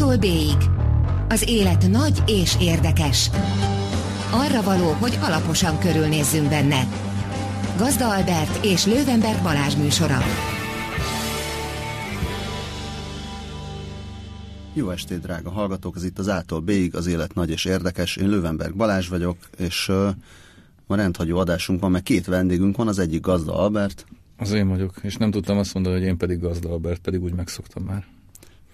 A-tól B-ig. Az élet nagy és érdekes. Arra való, hogy alaposan körülnézzünk benne. Gazda Albert és Lővenberg Balázs műsora. Jó estét, drága hallgatók! Ez itt az Ától B-ig, az élet nagy és érdekes. Én Lővenberg Balázs vagyok, és uh, ma rendhagyó adásunk van, mert két vendégünk van, az egyik Gazda Albert. Az én vagyok, és nem tudtam azt mondani, hogy én pedig Gazda Albert, pedig úgy megszoktam már.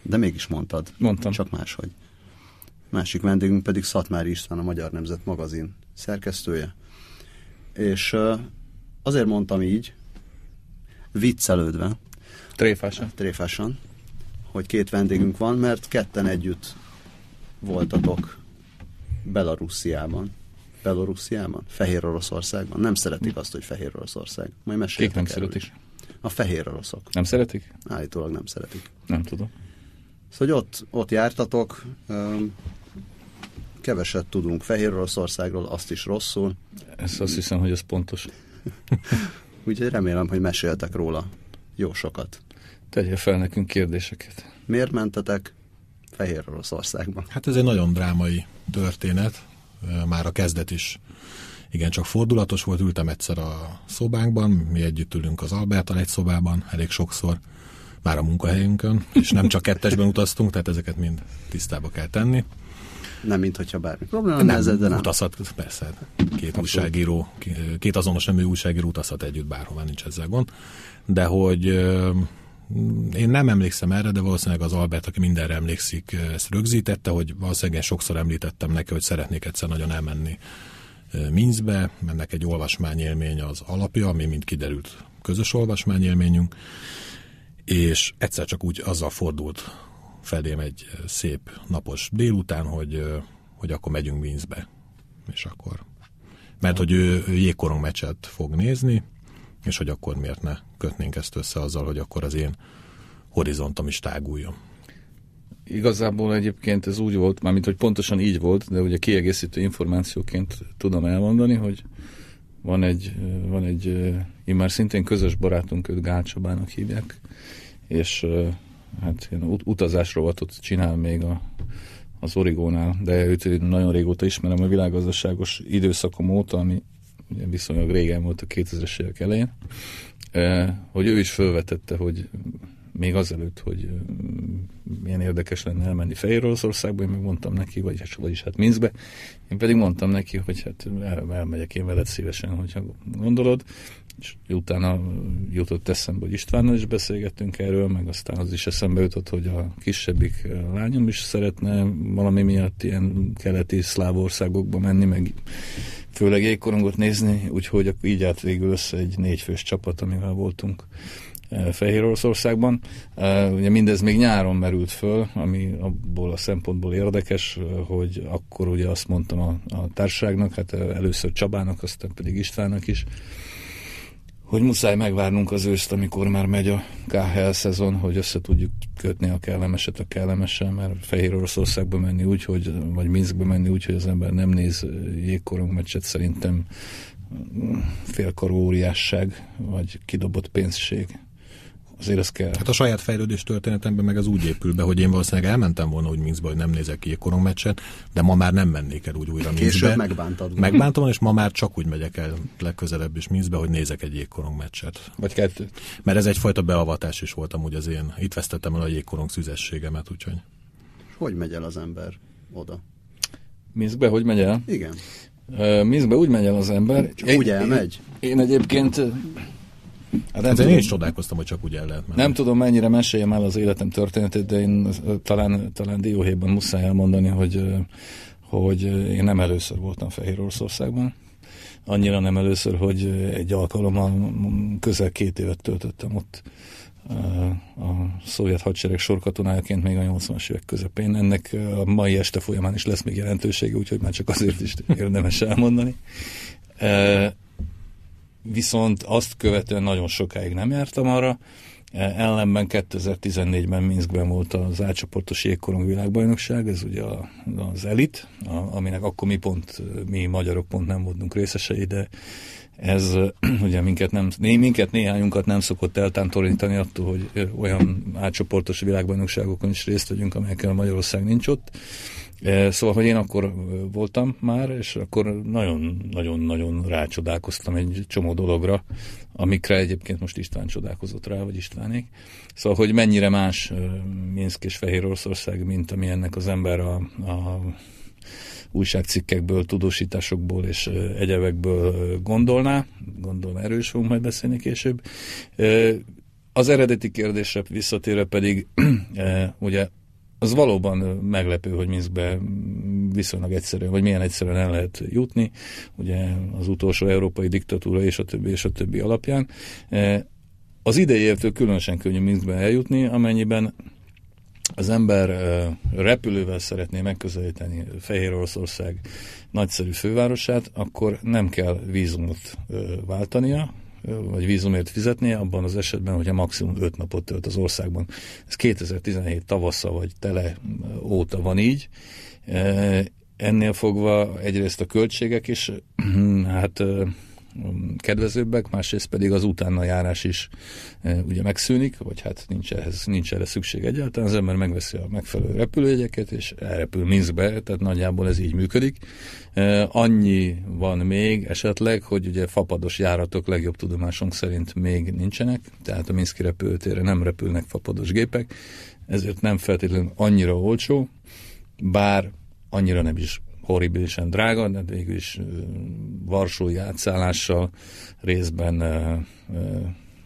De mégis mondtad. Mondtam. Csak máshogy. Másik vendégünk pedig Szatmári István, a Magyar Nemzet magazin szerkesztője. És azért mondtam így, viccelődve, Tréfásan. tréfásan, hogy két vendégünk van, mert ketten együtt voltatok Belarussziában. Belorussziában? Fehér Oroszországban. Nem szeretik azt, hogy Fehér Oroszország. Majd Kik meséltek nem erről szeretik? A fehér oroszok. Nem szeretik? Állítólag nem szeretik. Nem tudom. Szóval hogy ott, ott jártatok, keveset tudunk Fehér Oroszországról, azt is rosszul, Ez azt hiszem, hogy ez pontos. úgyhogy remélem, hogy meséltek róla jó sokat. Tegye fel nekünk kérdéseket. Miért mentetek Fehér Oroszországba? Hát ez egy nagyon drámai történet, már a kezdet is igen, csak fordulatos volt, ültem egyszer a szobánkban, mi együtt ülünk az Albertal egy szobában, elég sokszor, már a munkahelyünkön, és nem csak kettesben utaztunk, tehát ezeket mind tisztába kell tenni. Nem, mint hogyha bármi probléma lenne ezzel, de nem. utazhat, persze, két újságíró, két azonos nemű újságíró utazhat együtt bárhová, nincs ezzel gond, de hogy én nem emlékszem erre, de valószínűleg az Albert, aki mindenre emlékszik, ezt rögzítette, hogy valószínűleg sokszor említettem neki, hogy szeretnék egyszer nagyon elmenni ö, Minszbe, ennek egy olvasmányélmény az alapja, ami mind kiderült. Közös olvasmányélményünk, és egyszer csak úgy azzal fordult felém egy szép napos délután, hogy, ö, hogy akkor megyünk Minszbe. És akkor... Mert hogy ő, ő jégkorong meccset fog nézni, és hogy akkor miért ne kötnénk ezt össze azzal, hogy akkor az én horizontom is táguljon. Igazából egyébként ez úgy volt, mármint hogy pontosan így volt, de ugye kiegészítő információként tudom elmondani, hogy van egy, van egy immár szintén közös barátunk, őt Gál Csabának hívják, és hát ilyen ut- utazásrovatot csinál még a, az Origónál, de őt nagyon régóta ismerem a világgazdaságos időszakom óta, ami ugye viszonylag régen volt a 2000-es évek elején, hogy ő is felvetette, hogy még azelőtt, hogy milyen érdekes lenne elmenni Fehér Oroszországba, én meg mondtam neki, vagyis, vagyis hát Minskbe, én pedig mondtam neki, hogy hát el, elmegyek én veled szívesen, hogyha gondolod, és utána jutott eszembe, hogy Istvánnal is beszélgettünk erről, meg aztán az is eszembe jutott, hogy a kisebbik lányom is szeretne valami miatt ilyen keleti szláv országokba menni, meg főleg jégkorongot nézni, úgyhogy így állt végül össze egy négyfős csapat, amivel voltunk eh, Fehér Oroszországban. Ugye mindez még nyáron merült föl, ami abból a szempontból érdekes, hogy akkor ugye azt mondtam a, a társaságnak, hát először Csabának, aztán pedig Istvánnak is, hogy muszáj megvárnunk az őszt, amikor már megy a KHL szezon, hogy össze tudjuk kötni a kellemeset a kellemessel, mert Fehér Oroszországba menni úgy, hogy, vagy Minskbe menni úgy, hogy az ember nem néz jégkorong meccset, szerintem mm, félkarú óriásság, vagy kidobott pénzség. Azért ez kell. Hát a saját fejlődés történetemben meg az úgy épül be, hogy én valószínűleg elmentem volna úgy Minskbe, hogy nem nézek ki jégkorong meccset, de ma már nem mennék el úgy újra Később Minskbe. megbántad. Megbántam, és ma már csak úgy megyek el legközelebb is Minskbe, hogy nézek egy jégkorong meccset. Vagy kettőt. Mert ez egyfajta beavatás is volt amúgy az én. Itt vesztettem el a jégkorong szüzességemet, úgyhogy. Hogy megy el az ember oda? Minskbe hogy megy el? Igen. Ö, Minskbe úgy megy el az ember. Csak úgy elmegy? Én, én egyébként Hát nem, Hát én tudom, is csodálkoztam, hogy csak úgy el lehet menni. nem tudom, mennyire meséljem el az életem történetét, de én talán, talán dióhéjban muszáj elmondani, hogy, hogy én nem először voltam Fehér Oroszországban. Annyira nem először, hogy egy alkalommal közel két évet töltöttem ott a szovjet hadsereg sorkatonájaként még a 80-as évek közepén. Ennek a mai este folyamán is lesz még jelentősége, úgyhogy már csak azért is érdemes elmondani. Viszont azt követően nagyon sokáig nem jártam arra. Ellenben 2014-ben Minskben volt az átcsoportos jégkorong világbajnokság, ez ugye az elit, aminek akkor mi pont, mi magyarok pont nem voltunk részesei, de ez ugye minket, nem, minket néhányunkat nem szokott eltántorítani attól, hogy olyan átcsoportos világbajnokságokon is részt vegyünk, amelyekkel Magyarország nincs ott. Szóval, hogy én akkor voltam már, és akkor nagyon-nagyon-nagyon rácsodálkoztam egy csomó dologra, amikre egyébként most István csodálkozott rá, vagy Istvánék. Szóval, hogy mennyire más Minsk és Fehér Oroszország, mint ami ennek az ember a, a újságcikkekből, tudósításokból és egyebekből gondolná. Gondolom erről is fogunk majd beszélni később. Az eredeti kérdésre visszatérve pedig, ugye az valóban meglepő, hogy Minskbe viszonylag egyszerűen, vagy milyen egyszerűen el lehet jutni, ugye az utolsó európai diktatúra és a többi és a többi alapján. Az idejétől különösen könnyű Minskbe eljutni, amennyiben az ember repülővel szeretné megközelíteni Fehér Oroszország nagyszerű fővárosát, akkor nem kell vízumot váltania, vagy vízumért fizetnie, abban az esetben, hogyha maximum 5 napot tölt az országban. Ez 2017 tavasza vagy tele óta van így. Ennél fogva egyrészt a költségek is, hát kedvezőbbek, másrészt pedig az utána járás is e, ugye megszűnik, vagy hát nincs, ehhez, nincs erre szükség egyáltalán, az ember megveszi a megfelelő repülőjegyeket, és elrepül Minskbe, tehát nagyjából ez így működik. E, annyi van még esetleg, hogy ugye fapados járatok legjobb tudomásunk szerint még nincsenek, tehát a Minszki repülőtérre nem repülnek fapados gépek, ezért nem feltétlenül annyira olcsó, bár annyira nem is horribilisen drága, de végül is Varsói átszállással részben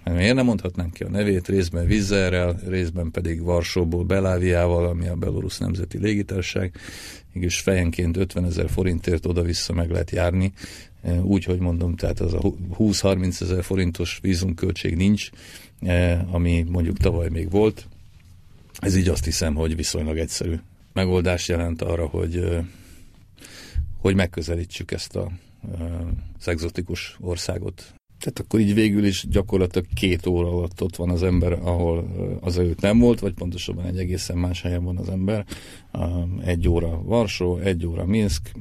miért nem mondhatnánk ki a nevét, részben Vizerrel, részben pedig Varsóból Beláviával, ami a Belorusz Nemzeti Légitárság, mégis fejenként 50 ezer forintért oda-vissza meg lehet járni, úgy, hogy mondom, tehát az a 20-30 ezer forintos vízumköltség nincs, ami mondjuk tavaly még volt. Ez így azt hiszem, hogy viszonylag egyszerű megoldás jelent arra, hogy hogy megközelítsük ezt a, az egzotikus országot. Tehát akkor így végül is gyakorlatilag két óra alatt ott van az ember, ahol az előtt nem volt, vagy pontosabban egy egészen más helyen van az ember. Egy óra Varsó, egy óra Minsk,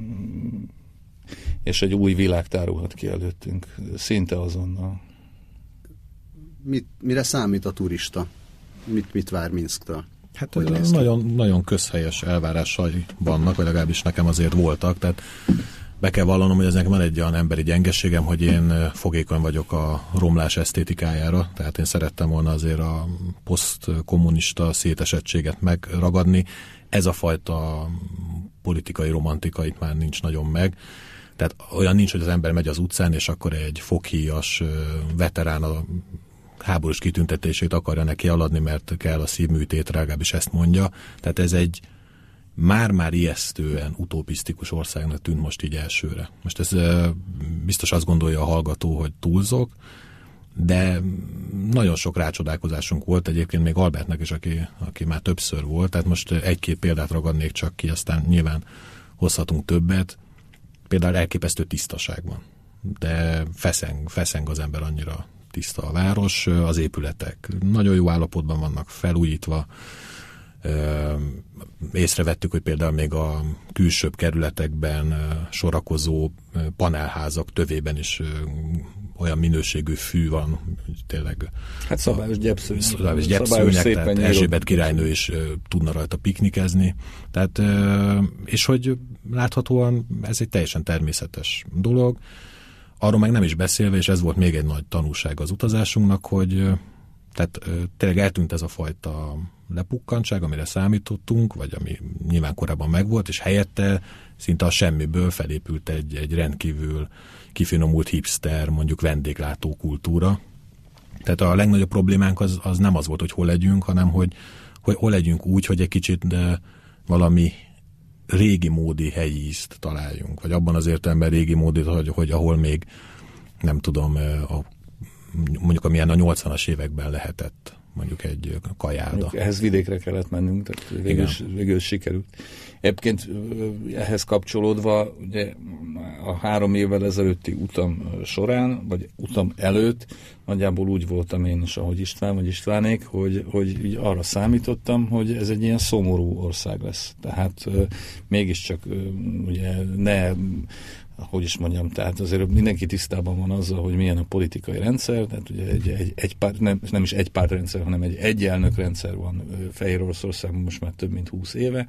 és egy új világ tárulhat ki előttünk, szinte azonnal. Mit, mire számít a turista? Mit, mit vár Minsktől? Hát nagyon, nagyon közhelyes elvárásai vannak, vagy legalábbis nekem azért voltak, tehát be kell vallanom, hogy ez nekem van egy olyan emberi gyengeségem, hogy én fogékony vagyok a romlás esztétikájára, tehát én szerettem volna azért a posztkommunista szétesettséget megragadni. Ez a fajta politikai romantika itt már nincs nagyon meg. Tehát olyan nincs, hogy az ember megy az utcán, és akkor egy foghíjas veterán a háborús kitüntetését akarja neki aladni, mert kell a szívműtét, legalábbis ezt mondja. Tehát ez egy már-már ijesztően utopisztikus országnak tűnt most így elsőre. Most ez biztos azt gondolja a hallgató, hogy túlzok, de nagyon sok rácsodálkozásunk volt egyébként még Albertnek is, aki, aki már többször volt, tehát most egy-két példát ragadnék csak ki, aztán nyilván hozhatunk többet. Például elképesztő tisztaság van, de feszeng, feszeng az ember annyira tiszta a város, az épületek nagyon jó állapotban vannak felújítva, észrevettük, hogy például még a külsőbb kerületekben sorakozó panelházak tövében is olyan minőségű fű van, hogy tényleg... Hát szabályos gyepszőnyek. Szabályos gyepszőnyek, tehát Erzsébet királynő is tudna rajta piknikezni. Tehát, és hogy láthatóan ez egy teljesen természetes dolog. Arról meg nem is beszélve, és ez volt még egy nagy tanulság az utazásunknak, hogy tehát tényleg eltűnt ez a fajta lepukkantság, amire számítottunk, vagy ami nyilván korábban megvolt, és helyette szinte a semmiből felépült egy, egy rendkívül kifinomult hipster, mondjuk vendéglátó kultúra. Tehát a legnagyobb problémánk az, az nem az volt, hogy hol legyünk, hanem hogy, hogy hol legyünk úgy, hogy egy kicsit de valami régi módi helyi ízt találjunk, vagy abban az értelemben régi módi, hogy, hogy ahol még nem tudom, a, mondjuk amilyen a 80-as években lehetett mondjuk egy kajáda. Ehhez vidékre kellett mennünk, tehát végül, végül sikerült. Egyébként ehhez kapcsolódva, ugye a három évvel ezelőtti utam során, vagy utam előtt nagyjából úgy voltam én is, ahogy István vagy Istvánék, hogy, hogy így arra számítottam, hogy ez egy ilyen szomorú ország lesz. Tehát mégiscsak ugye ne hogy is mondjam, tehát azért mindenki tisztában van azzal, hogy milyen a politikai rendszer, tehát ugye egy, egy, egy párt, nem, nem is egy pártrendszer, hanem egy egyelnök rendszer van Fehér Oroszországban most már több mint 20 éve,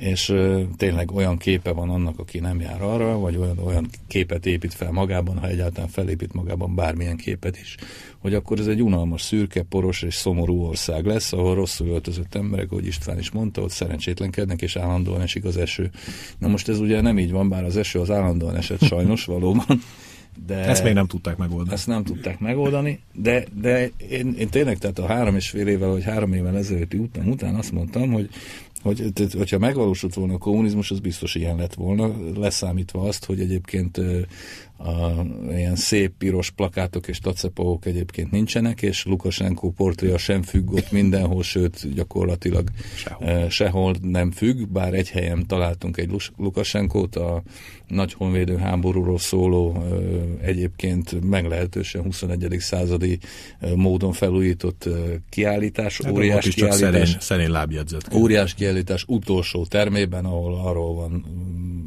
és tényleg olyan képe van annak, aki nem jár arra, vagy olyan, olyan képet épít fel magában, ha egyáltalán felépít magában bármilyen képet is, hogy akkor ez egy unalmas, szürke, poros és szomorú ország lesz, ahol rosszul öltözött emberek, ahogy István is mondta, ott szerencsétlenkednek, és állandóan esik az eső. Na most ez ugye nem így van, bár az eső az állandóan esett sajnos valóban, de ezt még nem tudták megoldani. Ezt nem tudták megoldani, de, de én, én tényleg, tehát a három és fél évvel, vagy három évvel ezelőtti után, után azt mondtam, hogy hogy, hogyha megvalósult volna a kommunizmus, az biztos ilyen lett volna, leszámítva azt, hogy egyébként a, ilyen szép piros plakátok és tacepók egyébként nincsenek, és Lukasenko portréja sem függ ott mindenhol, sőt gyakorlatilag sehol. Eh, sehol nem függ, bár egy helyen találtunk egy Lukasenkót, a nagy honvédő háborúról szóló eh, egyébként meglehetősen 21. századi eh, módon felújított kiállítás, hát óriás kiállítás. Szerén, szerén lábjegyzet. Óriás kiállítás utolsó termében, ahol arról van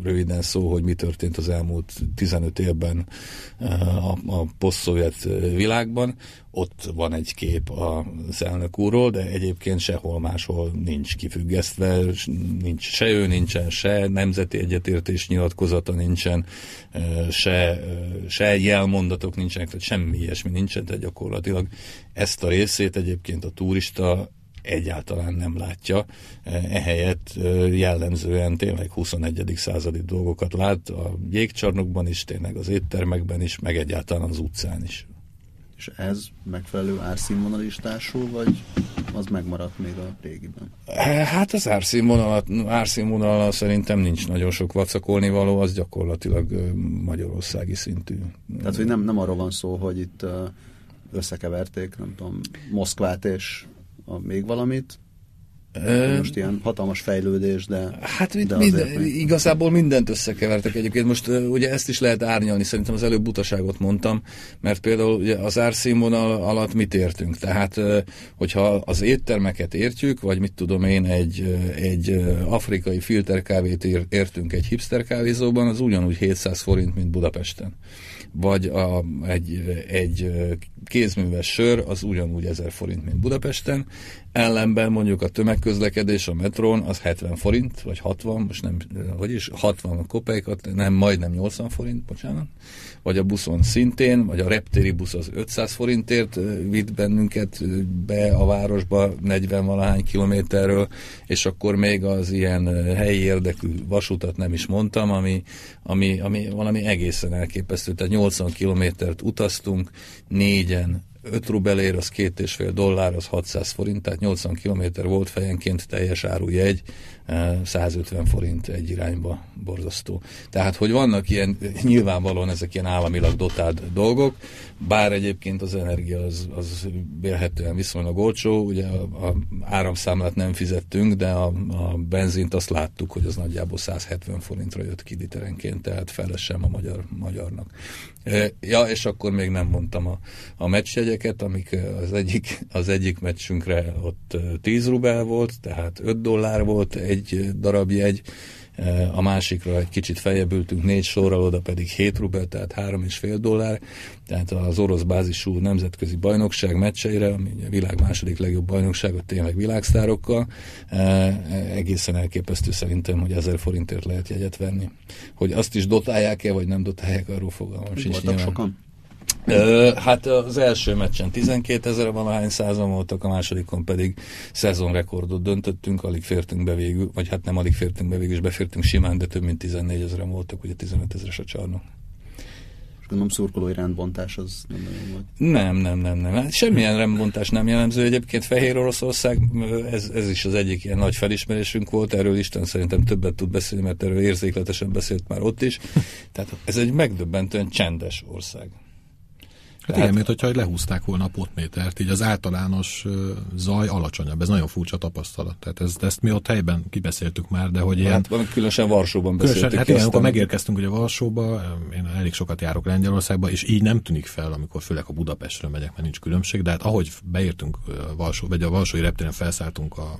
röviden szó, hogy mi történt az elmúlt 15 évben eh, a, a posztszovjet eh, világban. Ott van egy kép az elnök úrról, de egyébként sehol máshol nincs kifüggesztve, nincs se ő nincsen, se nemzeti egyetértés nyilatkozata nincsen, eh, se, se jelmondatok nincsenek, tehát semmi ilyesmi nincsen, tehát gyakorlatilag ezt a részét egyébként a turista egyáltalán nem látja, ehelyett jellemzően tényleg 21. századi dolgokat lát a jégcsarnokban is, tényleg az éttermekben is, meg egyáltalán az utcán is. És ez megfelelő árszínvonalistású, vagy az megmaradt még a régiben? Hát az árszínvonal, árszínvonal szerintem nincs nagyon sok vacakolni való, az gyakorlatilag magyarországi szintű. Tehát, hogy nem, nem arról van szó, hogy itt összekeverték, nem tudom, Moszkvát és a még valamit? Most ilyen hatalmas fejlődés, de... Hát de minden, még... igazából mindent összekevertek egyébként. Most ugye ezt is lehet árnyalni, szerintem az előbb butaságot mondtam, mert például ugye az árszínvonal alatt mit értünk? Tehát, hogyha az éttermeket értjük, vagy mit tudom én, egy, egy afrikai filterkávét értünk egy hipster kávézóban, az ugyanúgy 700 forint, mint Budapesten vagy a, egy, egy kézműves sör az ugyanúgy 1000 forint, mint Budapesten, ellenben mondjuk a tömegközlekedés a metrón az 70 forint, vagy 60, most nem, hogy is, 60 kopeikat, nem, majdnem 80 forint, bocsánat, vagy a buszon szintén, vagy a reptéri busz az 500 forintért vitt bennünket be a városba 40 valahány kilométerről, és akkor még az ilyen helyi érdekű vasutat nem is mondtam, ami, ami, ami valami egészen elképesztő, tehát 80 kilométert utaztunk, négyen 5 rubelért, az két és fél dollár, az 600 forint, tehát 80 kilométer volt fejenként teljes árujegy, 150 forint egy irányba borzasztó. Tehát, hogy vannak ilyen, nyilvánvalóan ezek ilyen államilag dotált dolgok, bár egyébként az energia az, az vélhetően viszonylag olcsó, ugye a, a áramszámlát nem fizettünk, de a, a benzint azt láttuk, hogy az nagyjából 170 forintra jött ki literenként, tehát felesem a magyar, magyarnak. Ja, és akkor még nem mondtam a, a meccsjegyeket, amik az egyik, az egyik meccsünkre ott 10 rubel volt, tehát 5 dollár volt egy darab jegy, a másikra egy kicsit feljebb ültünk négy sorral, oda pedig 7 rubel, tehát három és fél dollár, tehát az orosz bázisú nemzetközi bajnokság meccseire, ami a világ második legjobb bajnoksága, tényleg világsztárokkal, egészen elképesztő szerintem, hogy 1000 forintért lehet jegyet venni. Hogy azt is dotálják-e, vagy nem dotálják, arról fogalmam sincs. Voltak sokan? Hát az első meccsen 12 ezer valahány százan voltak, a másodikon pedig szezonrekordot döntöttünk, alig fértünk be végül, vagy hát nem alig fértünk be végül, és befértünk simán, de több mint 14 ezeren voltak, ugye 15 ezeres a csarnok. És gondolom szurkolói rendbontás az nem nagyon volt. Nem, nem, nem, nem. Hát semmilyen rendbontás nem jellemző. Egyébként Fehér Oroszország, ez, ez is az egyik ilyen nagy felismerésünk volt, erről Isten szerintem többet tud beszélni, mert erről érzékletesen beszélt már ott is. Tehát ez egy megdöbbentően csendes ország. Hát igen, mint hogyha lehúzták volna a potmétert, így az általános zaj alacsonyabb. Ez nagyon furcsa tapasztalat. Tehát ezt, ezt mi ott helyben kibeszéltük már, de hogy ilyen... Hát, különösen Varsóban beszéltük. Különösen, hát igen, amikor megérkeztünk ugye Varsóba, én elég sokat járok Lengyelországba, és így nem tűnik fel, amikor főleg a Budapestről megyek, mert nincs különbség, de hát ahogy beértünk Varsó, vagy a Varsói reptéren felszálltunk a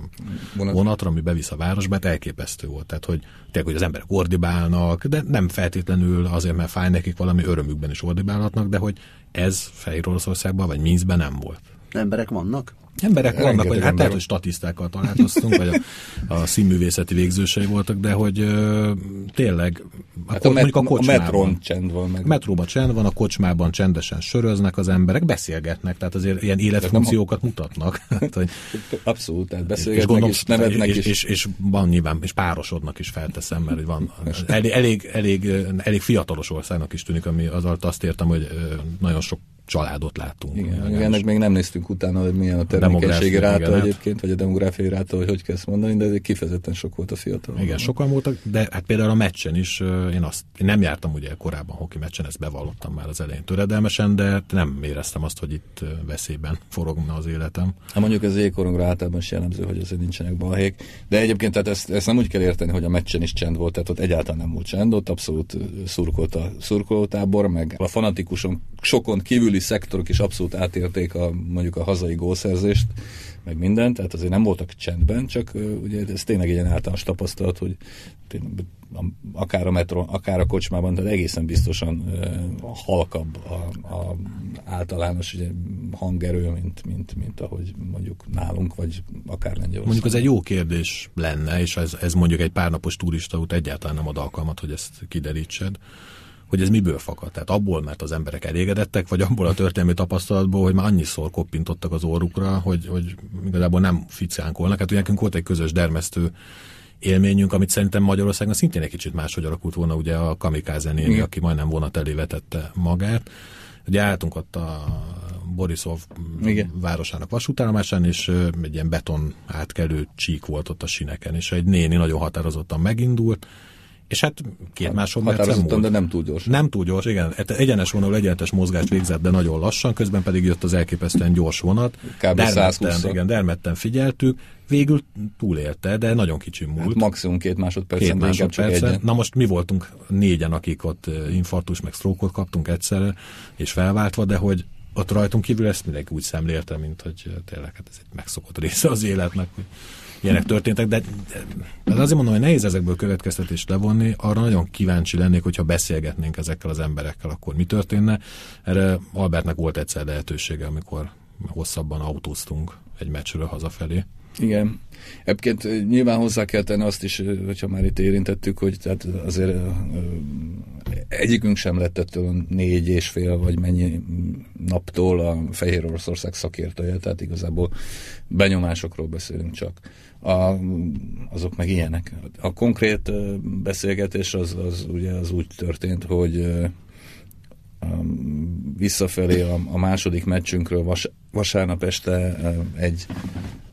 Vonat. vonatra, ami bevisz a városba, hát elképesztő volt. Tehát, hogy tényleg, hogy az emberek ordibálnak, de nem feltétlenül azért, mert fáj nekik valami örömükben is ordibálhatnak, de hogy ez Fehér Oroszországban vagy Minskben nem volt. Emberek vannak? Emberek vannak, vagy hát lehet, hogy statisztákkal találkoztunk, vagy a, a színművészeti végzősei voltak, de hogy ö, tényleg, hát a, met, mondjuk a kocsmában. A metron csend van. Meg. Metróban csend van, a kocsmában csendesen söröznek az emberek, beszélgetnek, tehát azért ilyen életfunkciókat nem, mutatnak. hát, hogy, abszolút, tehát beszélgetnek és, gondolom, és nevetnek és, és, és, és, van nyilván, és párosodnak is felteszem, mert van elég, elég, elég, elég fiatalos országnak is tűnik, ami az azt értem, hogy nagyon sok családot látunk. Igen, igen ennek még nem néztünk utána, hogy milyen a termékenységi ráta igen, hát- egyébként, vagy a demográfiai ráta, hogy hogy kell ezt mondani, de ez kifejezetten sok volt a fiatal. Igen, sokan voltak, de hát például a meccsen is, én azt én nem jártam ugye korábban hoki meccsen, ezt bevallottam már az elején töredelmesen, de nem éreztem azt, hogy itt veszélyben forogna az életem. Hát mondjuk ez jégkorongra általában is jellemző, hogy azért nincsenek balhék, de egyébként tehát ezt, ezt nem úgy kell érteni, hogy a meccsen is csend volt, tehát ott egyáltalán nem volt csend, ott abszolút szurkolt a szurkolótábor, meg a fanatikuson sokon kívüli szektorok is abszolút átérték a, mondjuk a hazai gólszerzést, meg mindent, tehát azért nem voltak csendben, csak ugye ez tényleg egy ilyen általános tapasztalat, hogy akár a metron, akár a kocsmában, tehát egészen biztosan uh, halkabb a, a általános ugye, hangerő, mint, mint, mint ahogy mondjuk nálunk, vagy akár Lengyelországban. Mondjuk ez egy jó kérdés lenne, és ez, ez mondjuk egy párnapos turista út egyáltalán nem ad alkalmat, hogy ezt kiderítsed hogy ez miből fakad. Tehát abból, mert az emberek elégedettek, vagy abból a történelmi tapasztalatból, hogy már annyiszor koppintottak az orrukra, hogy, hogy igazából nem ficánkolnak. Hát ugye nekünk volt egy közös dermesztő élményünk, amit szerintem Magyarországon szintén egy kicsit máshogy alakult volna, ugye a Kamikáze néni, aki majdnem vonat elé vetette magát. Ugye álltunk ott a Borisov Igen. városának vasútállomásán, és egy ilyen beton átkelő csík volt ott a sineken, és egy néni nagyon határozottan megindult, és hát két hát, másodperc múlt. de nem túl gyors. Nem túl gyors, igen. Hát egyenes vonal, egyenes mozgást végzett, de nagyon lassan, közben pedig jött az elképesztően gyors vonat. Kb. Dermedten, igen, dermedten figyeltük, végül túlélte, de nagyon kicsi múlt. Hát maximum két másodperc. Két másodperc. Na most mi voltunk négyen, akik ott infarktus meg sztrókot kaptunk egyszerre, és felváltva, de hogy ott rajtunk kívül ezt mindenki úgy szemlélte, mint hogy tényleg hát ez egy megszokott része az életnek, hogy ilyenek történtek, de, de azért mondom, hogy nehéz ezekből következtetést levonni, arra nagyon kíváncsi lennék, hogyha beszélgetnénk ezekkel az emberekkel, akkor mi történne. Erre Albertnek volt egyszer lehetősége, amikor hosszabban autóztunk egy meccsről hazafelé. Igen. Egyébként nyilván hozzá kell tenni azt is, hogyha már itt érintettük, hogy tehát azért egyikünk sem lett ettől négy és fél vagy mennyi naptól a Fehér Oroszország szakértője, tehát igazából benyomásokról beszélünk csak. A, azok meg ilyenek. A konkrét beszélgetés az, az ugye az úgy történt, hogy visszafelé a, a második meccsünkről vas, vasárnap este egy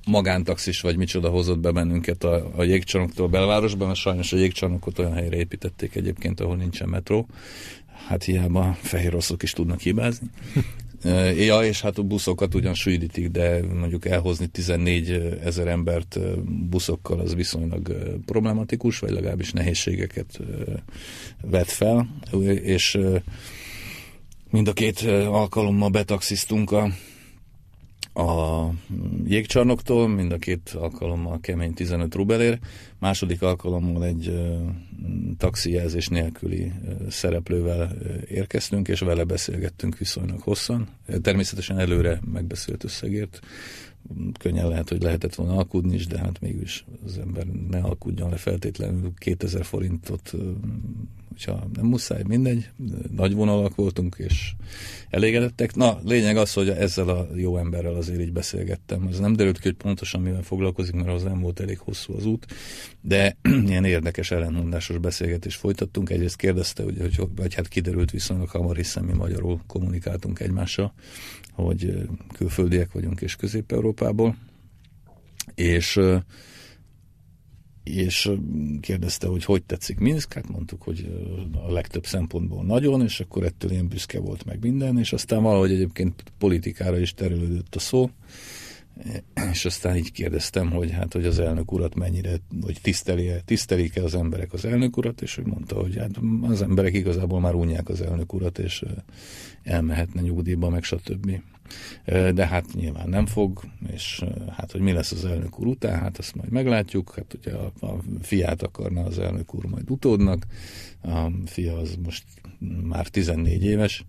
magántaxis vagy micsoda hozott be bennünket a, a jégcsarnoktól a belvárosban, mert sajnos a jégcsarnokot olyan helyre építették egyébként, ahol nincsen metró. Hát hiába fehér rosszok is tudnak hibázni. Ja, és hát a buszokat ugyan sűrítik, de mondjuk elhozni 14 ezer embert buszokkal az viszonylag problematikus, vagy legalábbis nehézségeket vet fel, és mind a két alkalommal betaxisztunk a a jégcsarnoktól, mind a két alkalommal kemény 15 rubelér, második alkalommal egy uh, taxijelzés nélküli szereplővel uh, érkeztünk, és vele beszélgettünk viszonylag hosszan. Természetesen előre megbeszélt összegért, könnyen lehet, hogy lehetett volna alkudni is, de hát mégis az ember ne alkudjon le feltétlenül 2000 forintot hogyha nem muszáj, mindegy, nagy vonalak voltunk, és elégedettek. Na, lényeg az, hogy ezzel a jó emberrel azért így beszélgettem. Az nem derült ki, hogy pontosan mivel foglalkozik, mert az nem volt elég hosszú az út, de ilyen érdekes ellenmondásos beszélgetést folytattunk. Egyrészt kérdezte, hogy, hogy, vagy hát kiderült viszonylag hamar, hiszen mi magyarul kommunikáltunk egymással, hogy külföldiek vagyunk és Közép-Európából. És és kérdezte, hogy hogy tetszik Minsk, hát mondtuk, hogy a legtöbb szempontból nagyon, és akkor ettől ilyen büszke volt meg minden, és aztán valahogy egyébként politikára is terülődött a szó, és aztán így kérdeztem, hogy hát, hogy az elnök urat mennyire, hogy tiszteli tisztelik-e az emberek az elnök urat, és hogy mondta, hogy hát az emberek igazából már unják az elnök urat, és elmehetne nyugdíjba, meg stb. De hát nyilván nem fog, és hát, hogy mi lesz az elnök úr után, hát azt majd meglátjuk. Hát ugye a, a fiát akarna az elnök úr majd utódnak. A fia az most már 14 éves,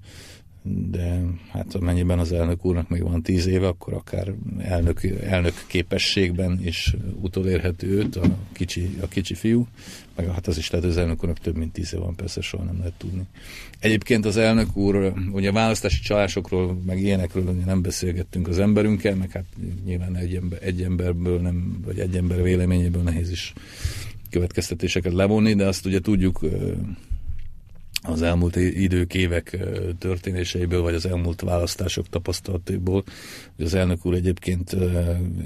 de hát amennyiben az elnök úrnak még van tíz éve, akkor akár elnök, elnök képességben is utolérhető őt a kicsi, a kicsi fiú, meg hát az is lehet, hogy az elnök úrnak több mint tíz éve van, persze soha nem lehet tudni. Egyébként az elnök úr, ugye választási csalásokról, meg ilyenekről nem beszélgettünk az emberünkkel, meg hát nyilván egy, ember, egy emberből nem, vagy egy ember véleményéből nehéz is következtetéseket levonni, de azt ugye tudjuk az elmúlt idők, évek történéseiből, vagy az elmúlt választások tapasztalataiból, hogy az elnök úr egyébként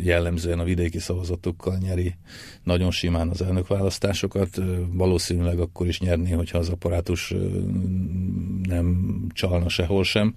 jellemzően a vidéki szavazatokkal nyeri nagyon simán az elnökválasztásokat. Valószínűleg akkor is nyerni, hogyha az apparátus nem csalna sehol sem.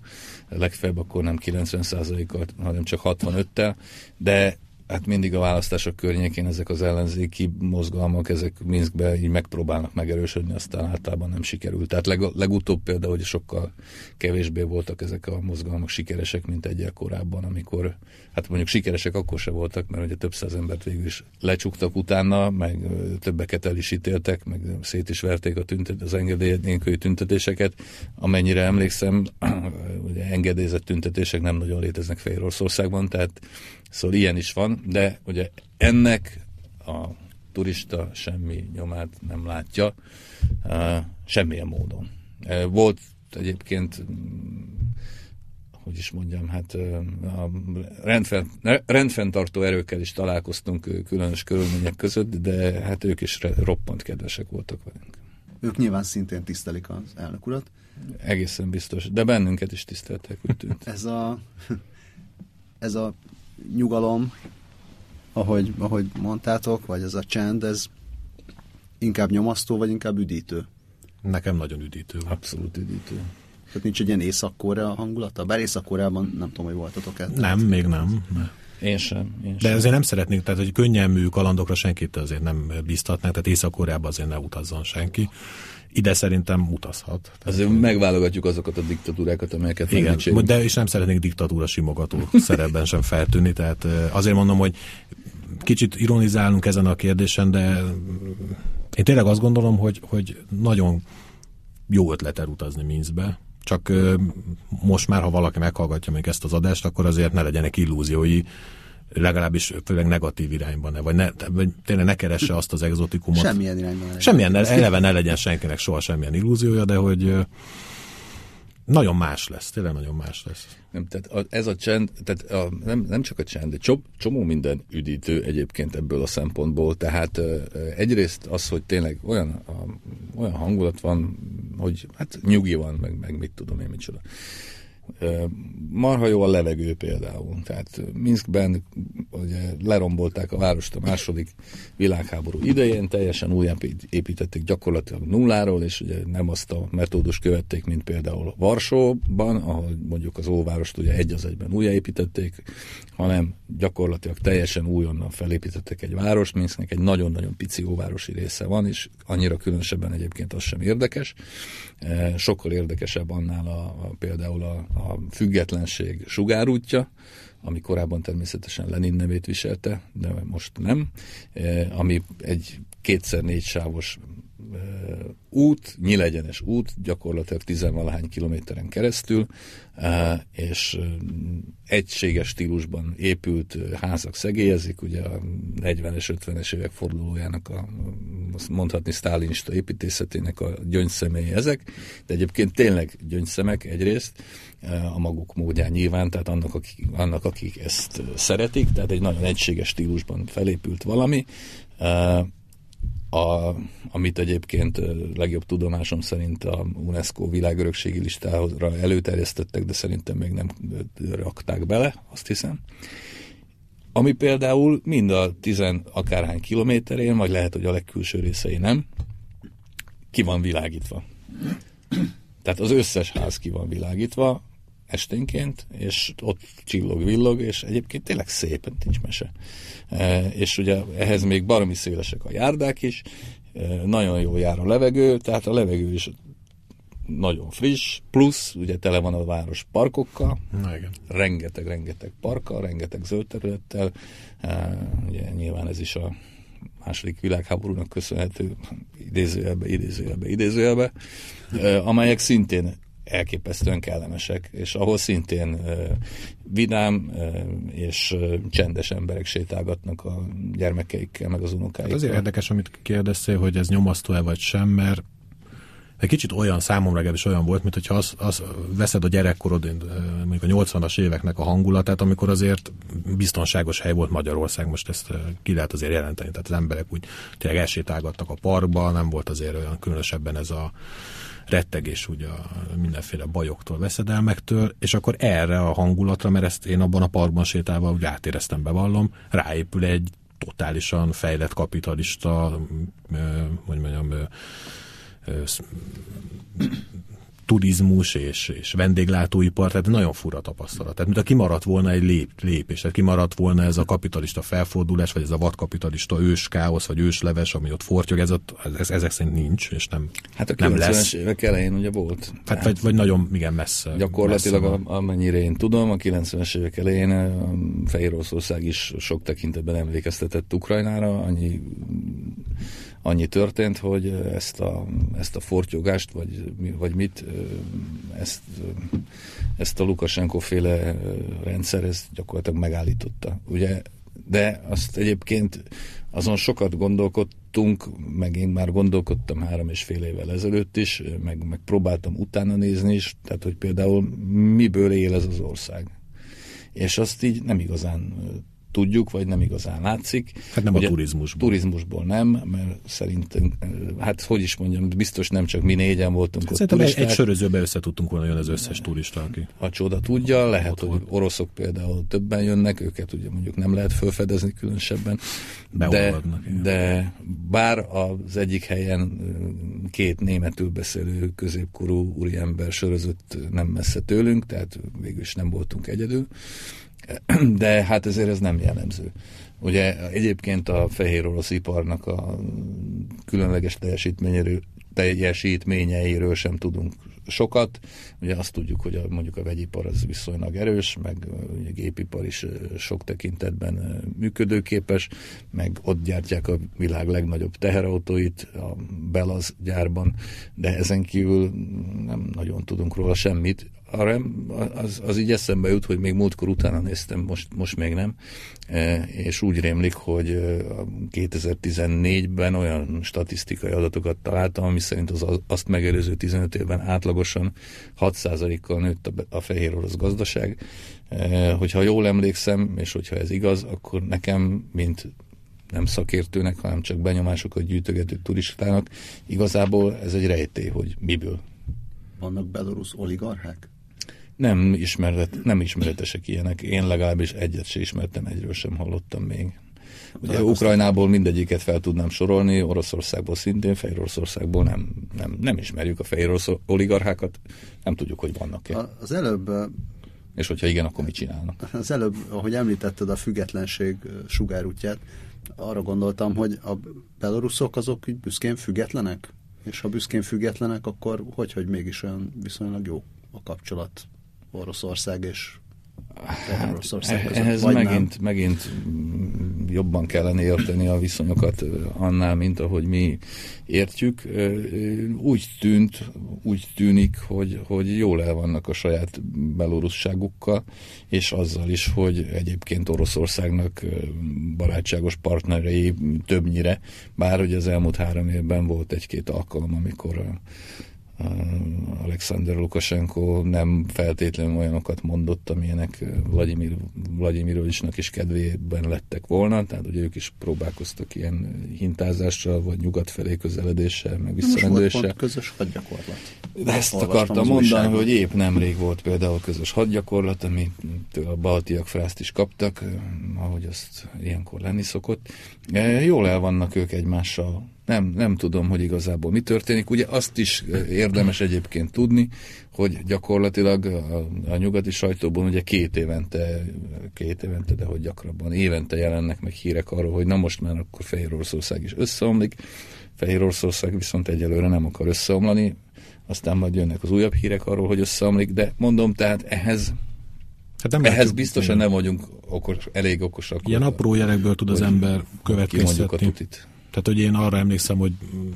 Legfeljebb akkor nem 90%-kal, hanem csak 65-tel, de hát mindig a választások környékén ezek az ellenzéki mozgalmak, ezek Minskbe így megpróbálnak megerősödni, aztán általában nem sikerült. Tehát leg, legutóbb például, hogy sokkal kevésbé voltak ezek a mozgalmak sikeresek, mint egyel korábban, amikor, hát mondjuk sikeresek akkor se voltak, mert ugye több száz embert végül is lecsuktak utána, meg többeket el is ítéltek, meg szét is verték a tüntet, az engedély tüntetéseket. Amennyire emlékszem, ugye engedélyezett tüntetések nem nagyon léteznek Fehéroroszországban, tehát Szóval ilyen is van, de ugye ennek a turista semmi nyomát nem látja, uh, semmilyen módon. Uh, volt egyébként hogy is mondjam, hát a rendfen, rendfenntartó erőkkel is találkoztunk különös körülmények között, de hát ők is roppant kedvesek voltak velünk. Ők nyilván szintén tisztelik az elnök urat. Egészen biztos, de bennünket is tiszteltek, úgy tűnt. ez a, ez a nyugalom, ahogy, ahogy mondtátok, vagy ez a csend, ez inkább nyomasztó, vagy inkább üdítő? Nekem nagyon üdítő. Abszolút üdítő. Tehát nincs egy ilyen észak-korea hangulata? Bár észak nem tudom, hogy voltatok el. Nem, még nem. Én sem. Én De azért nem szeretnék, tehát hogy könnyelmű kalandokra senkit azért nem biztatnák, tehát észak azért ne utazzon senki ide szerintem utazhat. Tehát Azért megválogatjuk azokat a diktatúrákat, amelyeket Igen, de és nem szeretnék diktatúra simogató szerepben sem feltűnni, tehát azért mondom, hogy kicsit ironizálunk ezen a kérdésen, de én tényleg azt gondolom, hogy, hogy nagyon jó ötlet elutazni Minskbe, csak most már, ha valaki meghallgatja még ezt az adást, akkor azért ne legyenek illúziói, legalábbis főleg negatív irányban, ne, vagy, ne, vagy tényleg ne keresse azt az exotikumot. Semmilyen irányban. Semmilyen, eleve ne legyen senkinek soha semmilyen illúziója, de hogy nagyon más lesz, tényleg nagyon más lesz. Nem, tehát ez a csend, tehát a, nem, nem csak a csend, de csomó, csomó minden üdítő egyébként ebből a szempontból, tehát egyrészt az, hogy tényleg olyan, a, olyan hangulat van, hogy hát nyugi van, meg, meg mit tudom én, micsoda. Marha jó a levegő például. Tehát Minskben ugye lerombolták a várost a második világháború idején, teljesen újra építették gyakorlatilag nulláról, és ugye nem azt a metódus követték, mint például Varsóban, ahol mondjuk az óvárost ugye egy az egyben újjáépítették, hanem gyakorlatilag teljesen újonnan felépítettek egy várost, Minsknek egy nagyon-nagyon pici óvárosi része van, és annyira különösebben egyébként az sem érdekes. Sokkal érdekesebb annál a, a például a, a függetlenség sugárútja, ami korábban természetesen Lenin nevét viselte, de most nem, ami egy kétszer négy sávos út, nyílegyenes út, gyakorlatilag tizenvalahány kilométeren keresztül, és egységes stílusban épült házak szegélyezik, ugye a 40-es, 50-es évek fordulójának a mondhatni sztálinista építészetének a gyöngyszemély ezek, de egyébként tényleg gyöngyszemek egyrészt, a maguk módján nyilván, tehát annak akik, annak, akik ezt szeretik, tehát egy nagyon egységes stílusban felépült valami, a, amit egyébként legjobb tudomásom szerint a UNESCO világörökségi listára előterjesztettek, de szerintem még nem rakták bele, azt hiszem. ami például mind a tizen akárhány kilométerén, vagy lehet, hogy a legkülső részei nem, ki van világítva. Tehát az összes ház ki van világítva esténként, és ott csillog-villog, és egyébként tényleg szép, nincs mese. E, és ugye ehhez még baromi szélesek a járdák is, e, nagyon jó jár a levegő, tehát a levegő is nagyon friss, plusz ugye tele van a város parkokkal, Na, igen. rengeteg-rengeteg parkkal, rengeteg zöld területtel, e, ugye nyilván ez is a második világháborúnak köszönhető, idézőjelbe, idézőjelbe, idézőjelbe, e, amelyek szintén elképesztően kellemesek, és ahol szintén vidám és csendes emberek sétálgatnak a gyermekeikkel, meg az unokáikkal. Hát azért érdekes, amit kérdeztél, hogy ez nyomasztó-e vagy sem, mert egy kicsit olyan számomra legalábbis olyan volt, mint hogyha az, az veszed a gyerekkorod, mondjuk a 80-as éveknek a hangulatát, amikor azért biztonságos hely volt Magyarország, most ezt ki lehet azért jelenteni, tehát az emberek úgy tényleg elsétálgattak a parkba, nem volt azért olyan különösebben ez a rettegés ugye mindenféle bajoktól, veszedelmektől, és akkor erre a hangulatra, mert ezt én abban a parkban sétálva úgy átéreztem, bevallom, ráépül egy totálisan fejlett kapitalista, hogy mondjam, turizmus és, és vendéglátóipar, tehát nagyon fura tapasztalat. Tehát mint a kimaradt volna egy lép, lépés, tehát kimaradt volna ez a kapitalista felfordulás, vagy ez a vadkapitalista ős káosz, vagy ősleves, ami ott fortyog, ez, ott, ez, ezek szerint nincs, és nem Hát a nem 90-es lesz. évek elején ugye volt. Hát, vagy, vagy nagyon, igen, messze. Gyakorlatilag, messze a, amennyire én tudom, a 90-es évek elején a Fehér Oroszország is sok tekintetben emlékeztetett Ukrajnára, annyi, annyi történt, hogy ezt a, ezt a fortyogást, vagy, vagy mit, ezt, ezt a Lukasenko féle rendszer, ezt gyakorlatilag megállította. Ugye, de azt egyébként azon sokat gondolkodtunk, meg én már gondolkodtam három és fél évvel ezelőtt is, meg, meg próbáltam utána nézni is, tehát hogy például miből él ez az ország. És azt így nem igazán tudjuk, vagy nem igazán látszik. Hát nem a turizmusból. Turizmusból nem, mert szerintem, hát hogy is mondjam, biztos nem csak mi négyen voltunk ott Szerintem egy, turisták. egy sörözőbe össze tudtunk volna jönni az összes turista, aki. a csoda tudja, lehet, hogy oroszok például többen jönnek, őket ugye mondjuk nem lehet felfedezni különösebben, de, de bár az egyik helyen két németül beszélő középkorú úriember sörözött nem messze tőlünk, tehát végül is nem voltunk egyedül, de hát ezért ez nem jellemző. Ugye egyébként a fehér orosz iparnak a különleges teljesítményéről, teljesítményeiről sem tudunk sokat. Ugye azt tudjuk, hogy a, mondjuk a vegyipar az viszonylag erős, meg a gépipar is sok tekintetben működőképes, meg ott gyártják a világ legnagyobb teherautóit a Belaz gyárban, de ezen kívül nem nagyon tudunk róla semmit. Arra az, az így eszembe jut, hogy még múltkor utána néztem, most, most még nem, e, és úgy rémlik, hogy e, a 2014-ben olyan statisztikai adatokat találtam, ami szerint az azt megelőző 15 évben átlagosan 6%-kal nőtt a, a fehér orosz gazdaság. E, Hogyha jól emlékszem, és hogyha ez igaz, akkor nekem, mint nem szakértőnek, hanem csak benyomásokat gyűjtögető turistának, igazából ez egy rejtély, hogy miből Vannak belorusz oligarchák? Nem, ismeret, nem ismeretesek ilyenek. Én legalábbis egyet se ismertem, egyről sem hallottam még. Ugye Ukrajnából mindegyiket fel tudnám sorolni, Oroszországból szintén, Fehér Oroszországból nem, nem, nem ismerjük a fehér oligarchákat, nem tudjuk, hogy vannak-e. Az előbb, És hogyha igen, akkor mit csinálnak? az előbb, ahogy említetted a függetlenség sugárútját, arra gondoltam, hogy a beloruszok azok így büszkén függetlenek? És ha büszkén függetlenek, akkor hogy, hogy mégis olyan viszonylag jó a kapcsolat Oroszország és Hát, között, ehhez nem? megint, megint jobban kellene érteni a viszonyokat annál, mint ahogy mi értjük. Úgy tűnt, úgy tűnik, hogy, hogy jól el vannak a saját belorussságukkal, és azzal is, hogy egyébként Oroszországnak barátságos partnerei többnyire, bár hogy az elmúlt három évben volt egy-két alkalom, amikor a Alexander Lukashenko nem feltétlenül olyanokat mondott, amilyenek Vladimir, Vladimirovicsnak is kedvében lettek volna, tehát ugye ők is próbálkoztak ilyen hintázással, vagy nyugat felé közeledéssel, meg visszarendéssel. közös hadgyakorlat. De ezt akartam mondani, hogy épp nemrég volt például közös hadgyakorlat, amit a baltiak frászt is kaptak, ahogy azt ilyenkor lenni szokott. Jól el vannak ők egymással nem, nem tudom, hogy igazából mi történik. Ugye azt is érdemes egyébként tudni, hogy gyakorlatilag a, a nyugati sajtóban ugye két évente, két évente, de hogy gyakrabban évente jelennek meg hírek arról, hogy na most már akkor Fehér Oroszország is összeomlik. Fehér Oroszország viszont egyelőre nem akar összeomlani, aztán majd jönnek az újabb hírek arról, hogy összeomlik, de mondom, tehát ehhez Hát nem Ehhez biztosan nem vagyunk okos, elég okosak. Ilyen apró jelekből tud az ember következtetni. Tehát, hogy én arra emlékszem, hogy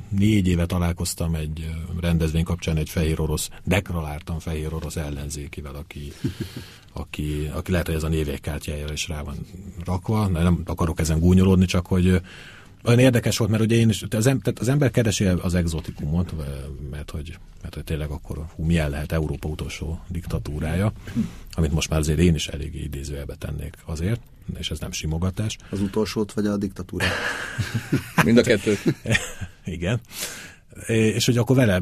négy éve találkoztam egy rendezvény kapcsán egy fehér orosz, deklaráltam fehér orosz ellenzékivel, aki, aki, aki lehet, hogy ez a névékkártyájára is rá van rakva, nem akarok ezen gúnyolódni, csak hogy olyan érdekes volt, mert ugye én is, az, em, tehát az ember keresi az exotikumot, mert hogy, mert hogy tényleg akkor hú, milyen lehet Európa utolsó diktatúrája, amit most már azért én is eléggé idézőjelbe tennék azért, és ez nem simogatás. Az utolsót vagy a diktatúrát? Mind a kettőt. Igen és hogy akkor vele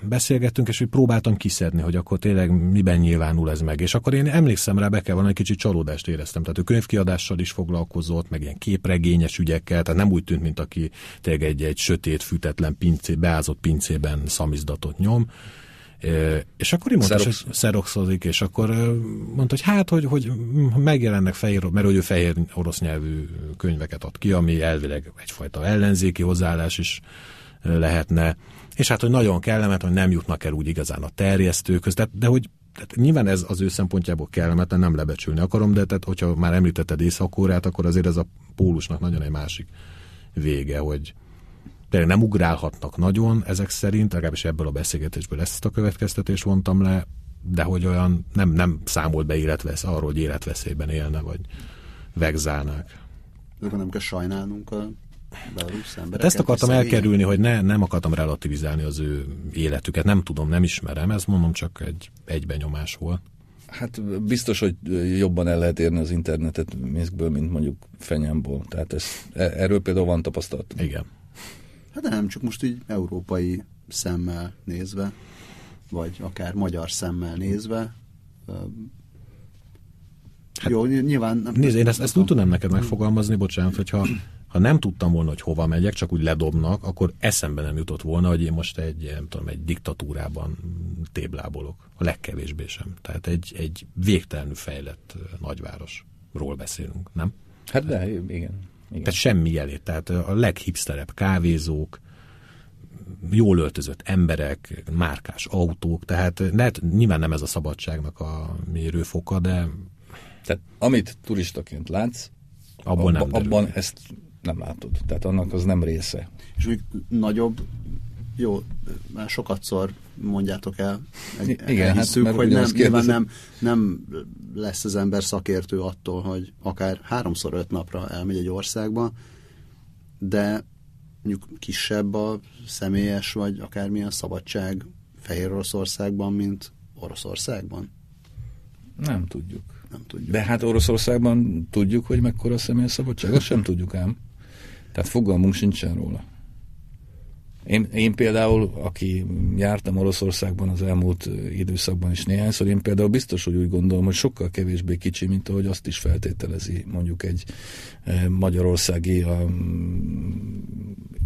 beszélgettünk, és hogy próbáltam kiszedni, hogy akkor tényleg miben nyilvánul ez meg. És akkor én emlékszem rá, be kell valami kicsit csalódást éreztem. Tehát ő könyvkiadással is foglalkozott, meg ilyen képregényes ügyekkel, tehát nem úgy tűnt, mint aki tényleg egy, egy sötét, fűtetlen pincé, beázott pincében szamizdatot nyom. És akkor így mondta, hogy szeroxozik, és akkor mondta, hogy hát, hogy, hogy megjelennek fehér, mert hogy ő fehér orosz nyelvű könyveket ad ki, ami elvileg egyfajta ellenzéki hozzáállás is lehetne, és hát, hogy nagyon kellemet, hogy nem jutnak el úgy igazán a terjesztőköz, de, de hogy tehát nyilván ez az ő szempontjából kellemetlen, nem lebecsülni akarom, de tehát, hogyha már említetted észak akkor azért ez a pólusnak nagyon egy másik vége, hogy tényleg nem ugrálhatnak nagyon ezek szerint, legalábbis ebből a beszélgetésből ezt a következtetést vontam le, de hogy olyan nem, nem számolt be életvesz, arról, hogy életveszélyben élne, vagy vegzálnák. De nem kell sajnálnunk a Hát ezt akartam elkerülni, hogy ne, nem akartam relativizálni az ő életüket. Nem tudom, nem ismerem, ez mondom csak egy egybenyomás volt. Hát biztos, hogy jobban el lehet érni az internetet Minskből, mint mondjuk Fenyámból. Tehát ez, e, erről például van tapasztalat. Igen. Hát nem, csak most így európai szemmel nézve, vagy akár magyar szemmel nézve, Hát, Jó, nyilván... Nézd, én ezt, ezt úgy tudnám neked megfogalmazni, bocsánat, hogyha ha nem tudtam volna, hogy hova megyek, csak úgy ledobnak, akkor eszembe nem jutott volna, hogy én most egy, nem tudom, egy diktatúrában téblábolok. A legkevésbé sem. Tehát egy, egy végtelenül fejlett nagyvárosról beszélünk, nem? Hát de, igen. Igen. Tehát semmi jelét. Tehát a leghipsterebb kávézók, jól öltözött emberek, márkás autók, tehát lehet, nyilván nem ez a szabadságnak a mérőfoka, de... Tehát amit turistaként látsz, abban, abba, nem abban ezt nem látod. Tehát annak az nem része. És még nagyobb, jó, már sokatszor mondjátok el, Igen, hiszük, hát, hogy nem, nyilván nem, nem lesz az ember szakértő attól, hogy akár háromszor öt napra elmegy egy országba, de mondjuk kisebb a személyes, vagy akármilyen szabadság Fehér Oroszországban, mint Oroszországban? Nem tudjuk. Nem tudjuk. De hát Oroszországban tudjuk, hogy mekkora a személyes szabadság, azt sem tudjuk ám. Tehát fogalmunk sincsen róla. Én, én például, aki jártam Oroszországban az elmúlt időszakban is néhányszor, én például biztos, hogy úgy gondolom, hogy sokkal kevésbé kicsi, mint ahogy azt is feltételezi mondjuk egy magyarországi a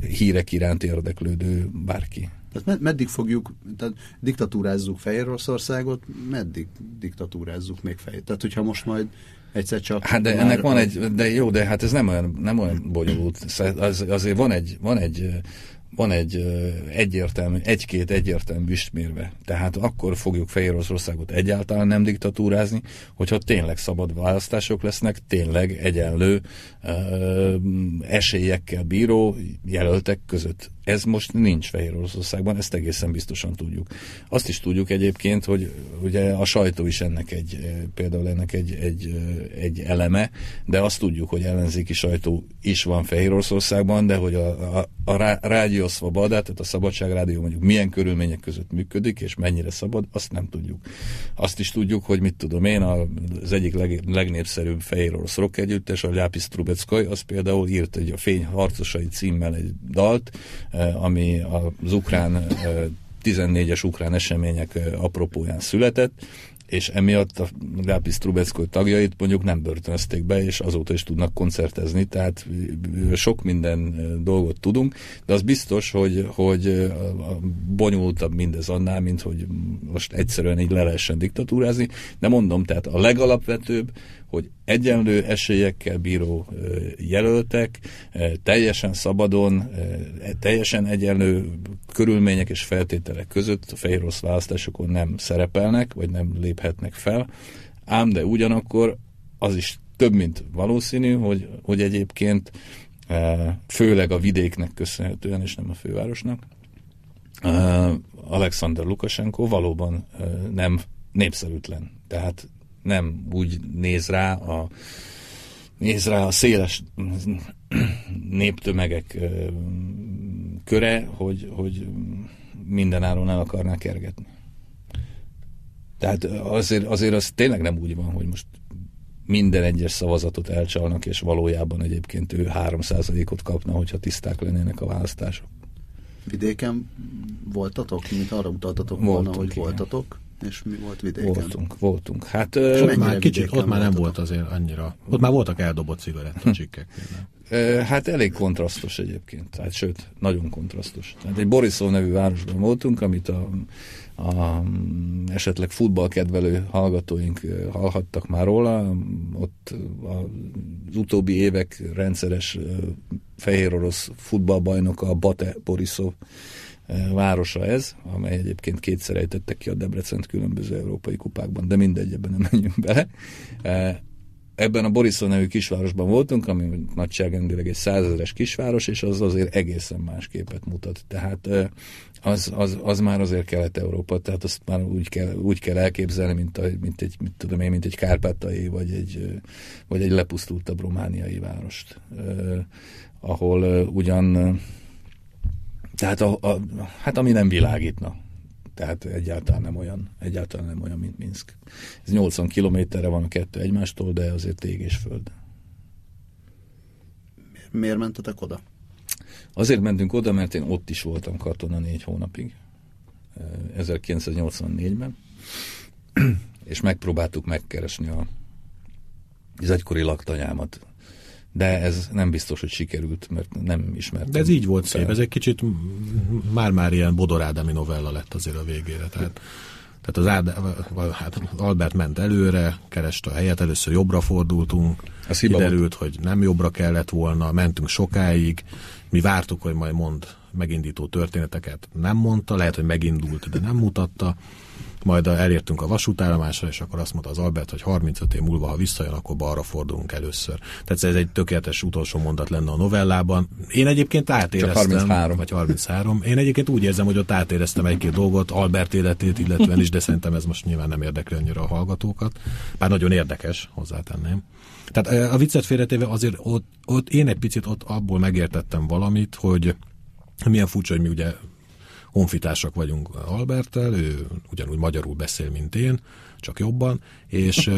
hírek iránt érdeklődő bárki. Tehát med- meddig fogjuk, tehát diktatúrázzuk Fehér Oroszországot, meddig diktatúrázzuk még Fehér? Tehát, hogyha most majd egyszer csak... Hát de ennek van egy, de jó, de hát ez nem olyan, nem olyan bonyolult. Az, azért van egy, van egy van egy egyértelmű, egy-két egyértelmű büstmérve. Tehát akkor fogjuk Fehér Oroszországot egyáltalán nem diktatúrázni, hogyha tényleg szabad választások lesznek, tényleg egyenlő esélyekkel bíró jelöltek között ez most nincs Fehér Oroszországban, ezt egészen biztosan tudjuk. Azt is tudjuk egyébként, hogy ugye a sajtó is ennek egy, például ennek egy, egy, egy eleme, de azt tudjuk, hogy ellenzéki sajtó is van Fehér Oroszországban, de hogy a, a, a Rádió Szvabada, tehát a Szabadságrádió mondjuk milyen körülmények között működik, és mennyire szabad, azt nem tudjuk. Azt is tudjuk, hogy mit tudom én, az egyik leg, legnépszerűbb Fehér Orosz rock együttes, a Lápis Trubeckoy, az például írt egy a Fény harcosai címmel egy dalt, Eh, ami az ukrán 14-es eh, ukrán események eh, apropóján született, és emiatt a Rápis Trubeckoy tagjait mondjuk nem börtönözték be, és azóta is tudnak koncertezni, tehát sok minden dolgot tudunk, de az biztos, hogy, hogy bonyolultabb mindez annál, mint hogy most egyszerűen így le lehessen diktatúrázni, de mondom, tehát a legalapvetőbb, hogy egyenlő esélyekkel bíró jelöltek, teljesen szabadon, teljesen egyenlő körülmények és feltételek között a fehér választásokon nem szerepelnek, vagy nem léphetnek fel, ám de ugyanakkor az is több, mint valószínű, hogy, hogy egyébként főleg a vidéknek köszönhetően, és nem a fővárosnak, Alexander Lukashenko valóban nem népszerűtlen. Tehát nem úgy néz rá a néz rá a széles néptömegek köre, hogy, hogy mindenáron el akarná kergetni. Tehát azért, azért az tényleg nem úgy van, hogy most minden egyes szavazatot elcsalnak, és valójában egyébként ő 3%-ot kapna, hogyha tiszták lennének a választások. Vidéken voltatok, mint arra mutathatok volna, hogy igen. voltatok? És mi volt vidéken? Voltunk, voltunk. Hát, ott már kicsit, ott már nem volt azért annyira. Ott már voltak eldobott cigarettacsikkek. Hát elég kontrasztos egyébként, hát sőt, nagyon kontrasztos. Hát egy Borisov nevű városban voltunk, amit a, a esetleg futballkedvelő hallgatóink hallhattak már róla. Ott az utóbbi évek rendszeres fehér orosz futballbajnoka a Bate Borisov városa ez, amely egyébként kétszer ejtettek ki a Debrecent különböző európai kupákban, de mindegy, ebben nem menjünk bele. Ebben a Borisov nevű kisvárosban voltunk, ami nagyságrendileg egy százezeres kisváros, és az azért egészen más képet mutat. Tehát az, az, az már azért Kelet-Európa, tehát azt már úgy kell, úgy kell elképzelni, mint, a, mint, egy, mint, tudom én, mint egy kárpátai, vagy egy, vagy egy lepusztultabb romániai várost, ahol ugyan tehát a, a, hát ami nem világítna. Tehát egyáltalán nem olyan, egyáltalán nem olyan, mint Minsk. Ez 80 kilométerre van a kettő egymástól, de azért ég és föld. Miért mentetek oda? Azért mentünk oda, mert én ott is voltam katona négy hónapig. 1984-ben. És megpróbáltuk megkeresni a, az egykori laktanyámat de ez nem biztos, hogy sikerült, mert nem ismertem. De ez így volt szép, ez egy kicsit már-már ilyen Bodorádami novella lett azért a végére, tehát tehát az, Ád, hát Albert ment előre, kereste a helyet, először jobbra fordultunk, Ez kiderült, hogy nem jobbra kellett volna, mentünk sokáig, mi vártuk, hogy majd mond megindító történeteket, nem mondta, lehet, hogy megindult, de nem mutatta, majd elértünk a vasútállomásra, és akkor azt mondta az Albert, hogy 35 év múlva, ha visszajön, akkor balra fordulunk először. Tehát ez egy tökéletes utolsó mondat lenne a novellában. Én egyébként átéreztem. Csak 33. Vagy 33. Én egyébként úgy érzem, hogy ott átéreztem egy-két dolgot, Albert életét illetően is, de szerintem ez most nyilván nem érdekli annyira a hallgatókat. Bár nagyon érdekes, hozzátenném. Tehát a viccet félretéve azért ott, ott én egy picit ott abból megértettem valamit, hogy milyen furcsa, hogy mi ugye honfitársak vagyunk Alberttel, ő ugyanúgy magyarul beszél, mint én, csak jobban, és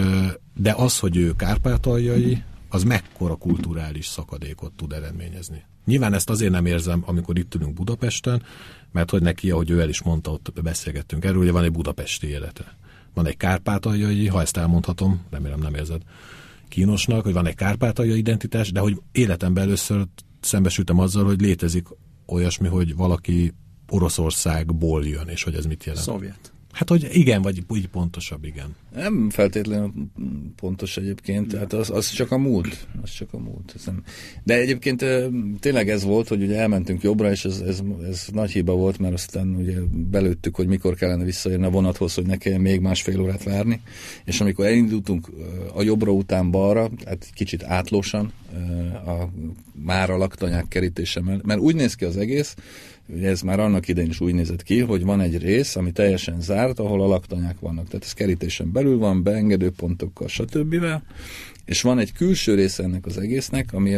de az, hogy ő kárpátaljai, az mekkora kulturális szakadékot tud eredményezni. Nyilván ezt azért nem érzem, amikor itt ülünk Budapesten, mert hogy neki, ahogy ő el is mondta, ott beszélgettünk erről, hogy van egy budapesti élete. Van egy kárpátaljai, ha ezt elmondhatom, remélem nem érzed kínosnak, hogy van egy kárpátaljai identitás, de hogy életemben először szembesültem azzal, hogy létezik olyasmi, hogy valaki Oroszországból jön, és hogy ez mit jelent? Szovjet. Hát, hogy igen, vagy úgy pontosabb, igen. Nem feltétlenül pontos egyébként, tehát az, az csak a múlt. Az csak a múlt. Ez nem. De egyébként tényleg ez volt, hogy ugye elmentünk jobbra, és ez, ez, ez nagy hiba volt, mert aztán ugye belőttük, hogy mikor kellene visszajönni a vonathoz, hogy ne kelljen még másfél órát várni. És amikor elindultunk a jobbra után balra, hát kicsit átlósan, a, már a laktanyák kerítése mellett, mert úgy néz ki az egész, ugye ez már annak idején is úgy nézett ki, hogy van egy rész, ami teljesen zárt, ahol a laktanyák vannak. Tehát ez kerítésen belül van, beengedő pontokkal, stb. És van egy külső része ennek az egésznek, ami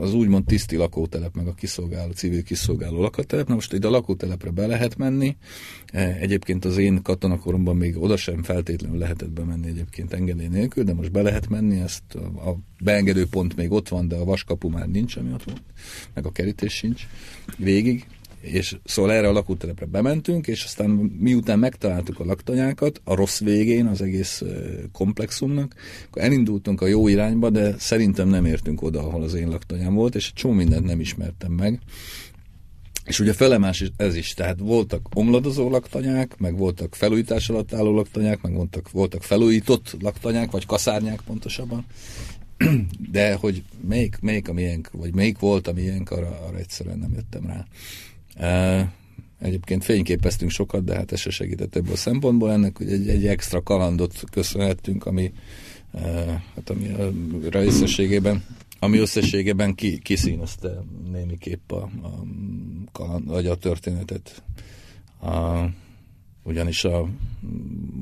az úgymond tiszti lakótelep, meg a kiszolgáló, civil kiszolgáló lakótelep. Na most ide a lakótelepre be lehet menni. E, egyébként az én katonakoromban még oda sem feltétlenül lehetett bemenni egyébként engedély nélkül, de most be lehet menni, ezt a, a beengedő pont még ott van, de a vaskapu már nincs, ami ott van, meg a kerítés sincs végig és szóval erre a lakótelepre bementünk, és aztán miután megtaláltuk a laktanyákat, a rossz végén az egész komplexumnak, akkor elindultunk a jó irányba, de szerintem nem értünk oda, ahol az én laktanyám volt, és csomó mindent nem ismertem meg. És ugye felemás ez is, tehát voltak omladozó laktanyák, meg voltak felújítás alatt álló laktanyák, meg voltak, voltak felújított laktanyák, vagy kaszárnyák pontosabban, de hogy melyik, melyik a miénk, vagy melyik volt a miénk, arra, arra egyszerűen nem jöttem rá. Egyébként fényképeztünk sokat, de hát ez se segített ebből a szempontból. Ennek hogy egy, egy extra kalandot köszönhettünk, ami, hát ami a összességében ami összességében ki, kiszínezte némiképp a, a, kaland, vagy a történetet. A, ugyanis a,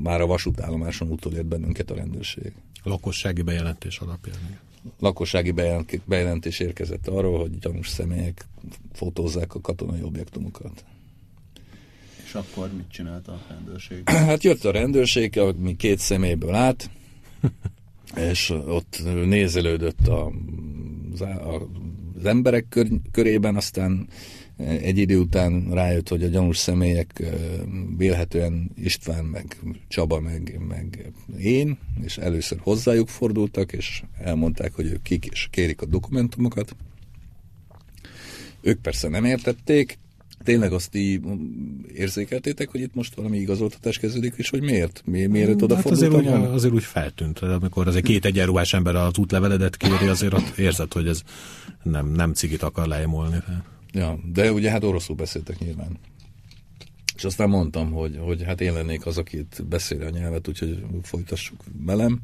már a vasútállomáson utolért bennünket a rendőrség. A lakossági bejelentés alapján lakossági bejelentés érkezett arról, hogy gyanús személyek fotózzák a katonai objektumokat. És akkor mit csinált a rendőrség? Hát jött a rendőrség, mi két személyből át, és ott nézelődött a, az emberek kör, körében, aztán egy idő után rájött, hogy a gyanús személyek vélhetően István, meg Csaba, meg, meg én, és először hozzájuk fordultak, és elmondták, hogy ők kik, és kérik a dokumentumokat. Ők persze nem értették, tényleg azt így érzékeltétek, hogy itt most valami igazoltatás kezdődik, és hogy miért? Mi, miért oda hát azért úgy, azért úgy feltűnt, amikor az egy két egyenruhás ember az útleveledet kéri, azért ott érzed, hogy ez nem, nem cigit akar leimolni. Ja, de ugye hát oroszul beszéltek nyilván. És aztán mondtam, hogy, hogy hát én lennék az, aki itt beszéli a nyelvet, úgyhogy folytassuk velem.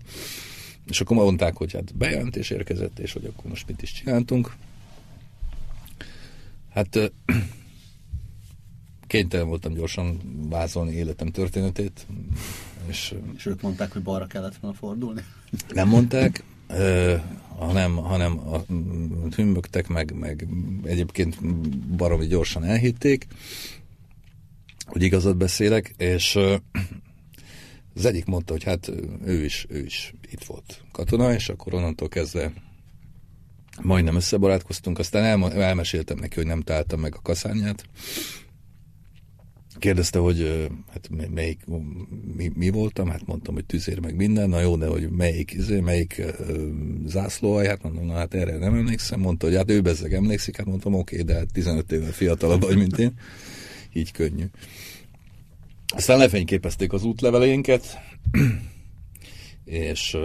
És akkor mondták, hogy hát bejelentés érkezett, és hogy akkor most mit is csináltunk. Hát kénytelen voltam gyorsan vázolni életem történetét. És, és ők mondták, hogy balra kellett volna fordulni? Nem mondták, hanem, hanem a, hümmögtek, meg, meg egyébként baromi gyorsan elhitték, hogy igazat beszélek, és az egyik mondta, hogy hát ő is, ő is itt volt katona, és akkor onnantól kezdve majdnem összebarátkoztunk, aztán el, elmeséltem neki, hogy nem találtam meg a kaszányát, Kérdezte, hogy hát melyik, mi, mi voltam, hát mondtam, hogy tüzér meg minden, na jó, de hogy melyik, izé, melyik zászlóaj, hát mondom, na hát erre nem emlékszem, mondta, hogy hát ő bezzeg emlékszik, hát mondtam, oké, de hát 15 évvel fiatalabb vagy, mint én, így könnyű. Aztán lefényképezték az útlevelénket, és,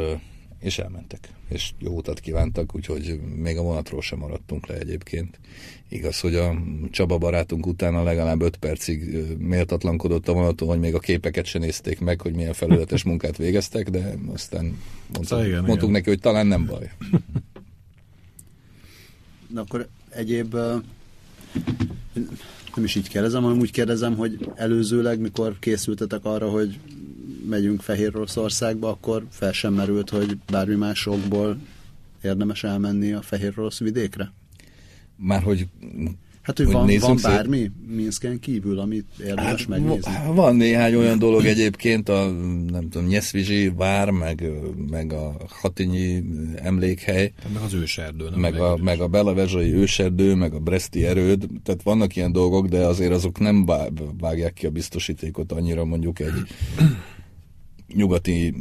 és elmentek és jó utat kívántak, úgyhogy még a vonatról sem maradtunk le egyébként. Igaz, hogy a Csaba barátunk utána legalább öt percig méltatlankodott a vonaton, hogy még a képeket se nézték meg, hogy milyen felületes munkát végeztek, de aztán mondtuk, szóval igen, mondtuk igen. neki, hogy talán nem baj. Na akkor egyéb nem is így kérdezem, hanem úgy kérdezem, hogy előzőleg, mikor készültetek arra, hogy megyünk Fehér Oroszországba, akkor fel sem merült, hogy bármi másokból érdemes elmenni a Fehér Orosz vidékre? Már hogy Hát, hogy, hogy van, van bármi szét... Minszken kívül, amit érdemes hát, megnézni? Van néhány olyan dolog egyébként, a nem tudom, Nyeszvizsi vár, meg, meg a Hatinyi emlékhely. Meg az őserdő. Nem meg, a, meg a Belavezsai őserdő, meg a Breszti erőd. Tehát vannak ilyen dolgok, de azért azok nem vágják ki a biztosítékot annyira mondjuk egy nyugati